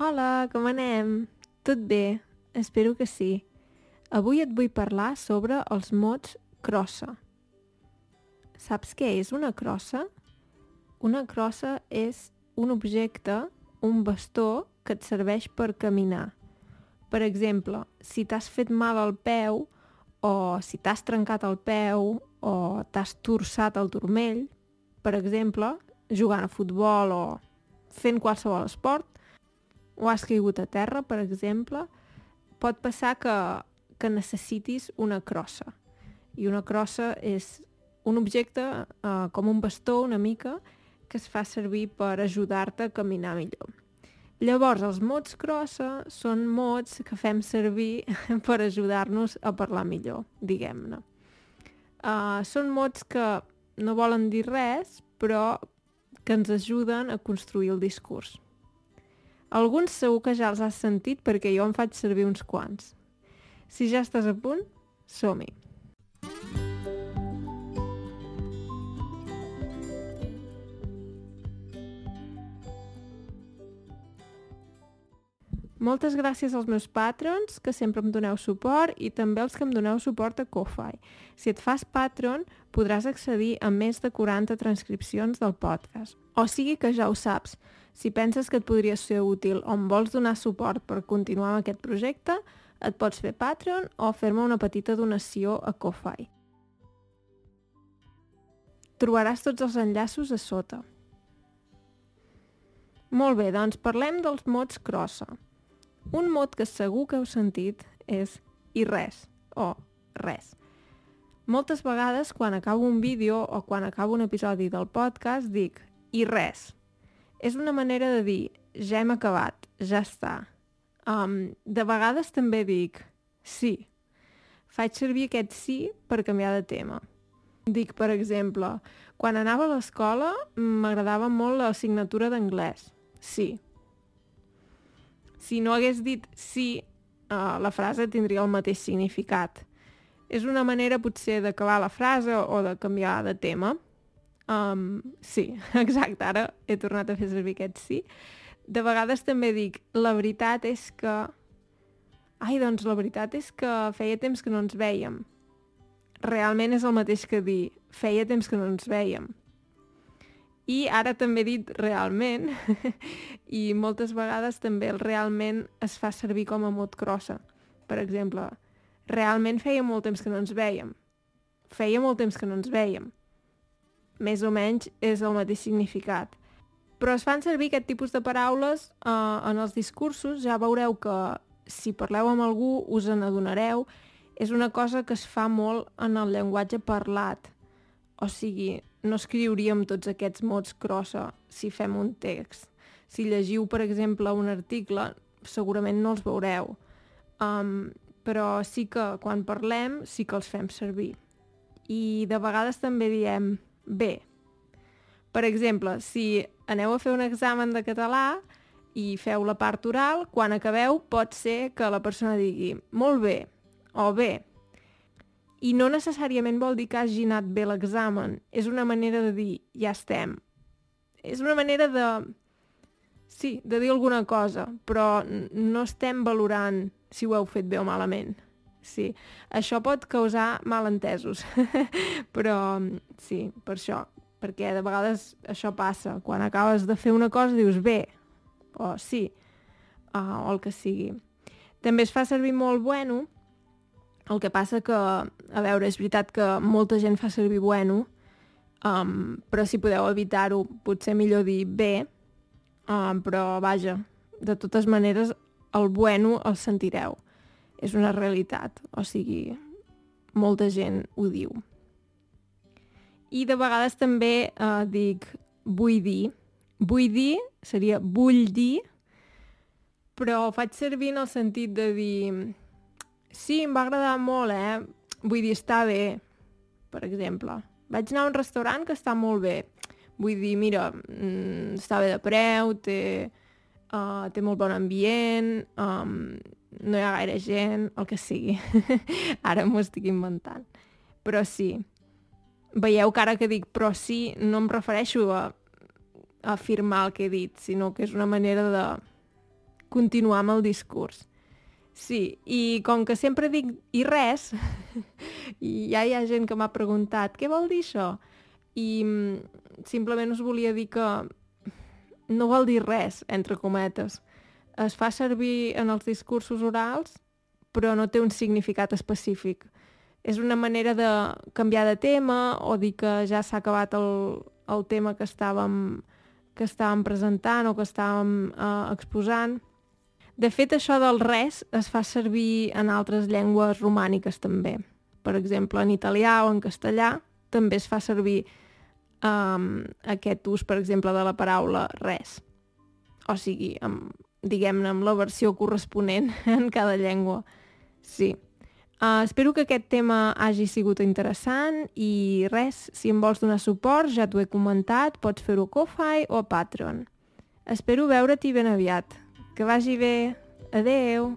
Hola, com anem? Tot bé? Espero que sí. Avui et vull parlar sobre els mots crossa. Saps què és una crossa? Una crossa és un objecte, un bastó, que et serveix per caminar. Per exemple, si t'has fet mal al peu, o si t'has trencat el peu, o t'has torçat el turmell, per exemple, jugant a futbol o fent qualsevol esport, o has caigut a terra, per exemple, pot passar que, que necessitis una crossa. I una crossa és un objecte eh, com un bastó una mica que es fa servir per ajudar-te a caminar millor. Llavors, els mots crossa són mots que fem servir per ajudar-nos a parlar millor, diguem-ne. Uh, són mots que no volen dir res, però que ens ajuden a construir el discurs. Alguns segur que ja els has sentit perquè jo en faig servir uns quants. Si ja estàs a punt, som-hi! Moltes gràcies als meus patrons, que sempre em doneu suport, i també als que em doneu suport a Ko-Fi. Si et fas patron, podràs accedir a més de 40 transcripcions del podcast. O sigui que ja ho saps. Si penses que et podria ser útil o em vols donar suport per continuar amb aquest projecte, et pots fer Patreon o fer-me una petita donació a Ko-Fi. Trobaràs tots els enllaços a sota. Molt bé, doncs parlem dels mots crossa. Un mot que segur que heu sentit és i res, o res. Moltes vegades, quan acabo un vídeo o quan acabo un episodi del podcast, dic i res. És una manera de dir ja hem acabat, ja està. Um, de vegades també dic sí. Faig servir aquest sí per canviar de tema. Dic, per exemple, quan anava a l'escola m'agradava molt l'assignatura d'anglès. Sí, si no hagués dit sí, uh, la frase tindria el mateix significat. És una manera potser d'acabar la frase o de canviar de tema. Um, sí, exacte, ara he tornat a fer servir aquest sí. De vegades també dic, la veritat és que... Ai, doncs la veritat és que feia temps que no ens veiem. Realment és el mateix que dir, feia temps que no ens veiem. I ara també he dit realment, i moltes vegades també el realment es fa servir com a mot crossa. Per exemple, realment feia molt temps que no ens veiem. Feia molt temps que no ens veiem. Més o menys és el mateix significat. Però es fan servir aquest tipus de paraules eh, en els discursos. Ja veureu que si parleu amb algú us en adonareu. És una cosa que es fa molt en el llenguatge parlat. O sigui, no escriuríem tots aquests mots crossa si fem un text. Si llegiu, per exemple, un article, segurament no els veureu. Um, però sí que quan parlem sí que els fem servir. I de vegades també diem bé. Per exemple, si aneu a fer un examen de català i feu la part oral, quan acabeu pot ser que la persona digui molt bé o bé i no necessàriament vol dir que hagi anat bé l'examen. És una manera de dir, ja estem. És una manera de... Sí, de dir alguna cosa, però no estem valorant si ho heu fet bé o malament. Sí, això pot causar malentesos, però sí, per això, perquè de vegades això passa. Quan acabes de fer una cosa dius bé, o sí, o el que sigui. També es fa servir molt bueno el que passa que, a veure, és veritat que molta gent fa servir bueno, um, però si podeu evitar-ho, potser millor dir bé, um, però vaja, de totes maneres, el bueno el sentireu. És una realitat, o sigui, molta gent ho diu. I de vegades també uh, dic vull dir. Vull dir seria vull dir, però faig servir en el sentit de dir Sí, em va agradar molt, eh? Vull dir, està bé, per exemple. Vaig anar a un restaurant que està molt bé. Vull dir, mira, mm, està bé de preu, té, uh, té molt bon ambient, um, no hi ha gaire gent, el que sigui. ara m'ho estic inventant. Però sí, veieu que ara que dic però sí, no em refereixo a, a afirmar el que he dit, sinó que és una manera de continuar amb el discurs. Sí, i com que sempre dic i res, i ja hi ha gent que m'ha preguntat què vol dir això? I mm, simplement us volia dir que no vol dir res, entre cometes. Es fa servir en els discursos orals, però no té un significat específic. És una manera de canviar de tema o dir que ja s'ha acabat el, el tema que estàvem, que estàvem presentant o que estàvem eh, exposant de fet, això del res es fa servir en altres llengües romàniques també. Per exemple, en italià o en castellà també es fa servir um, aquest ús, per exemple, de la paraula res. O sigui, amb, diguem-ne, amb la versió corresponent en cada llengua. Sí. Uh, espero que aquest tema hagi sigut interessant i res, si em vols donar suport, ja t'ho he comentat, pots fer-ho a Ko-Fi o a Patreon. Espero veure-t'hi ben aviat. Que vagi bé. Adeu!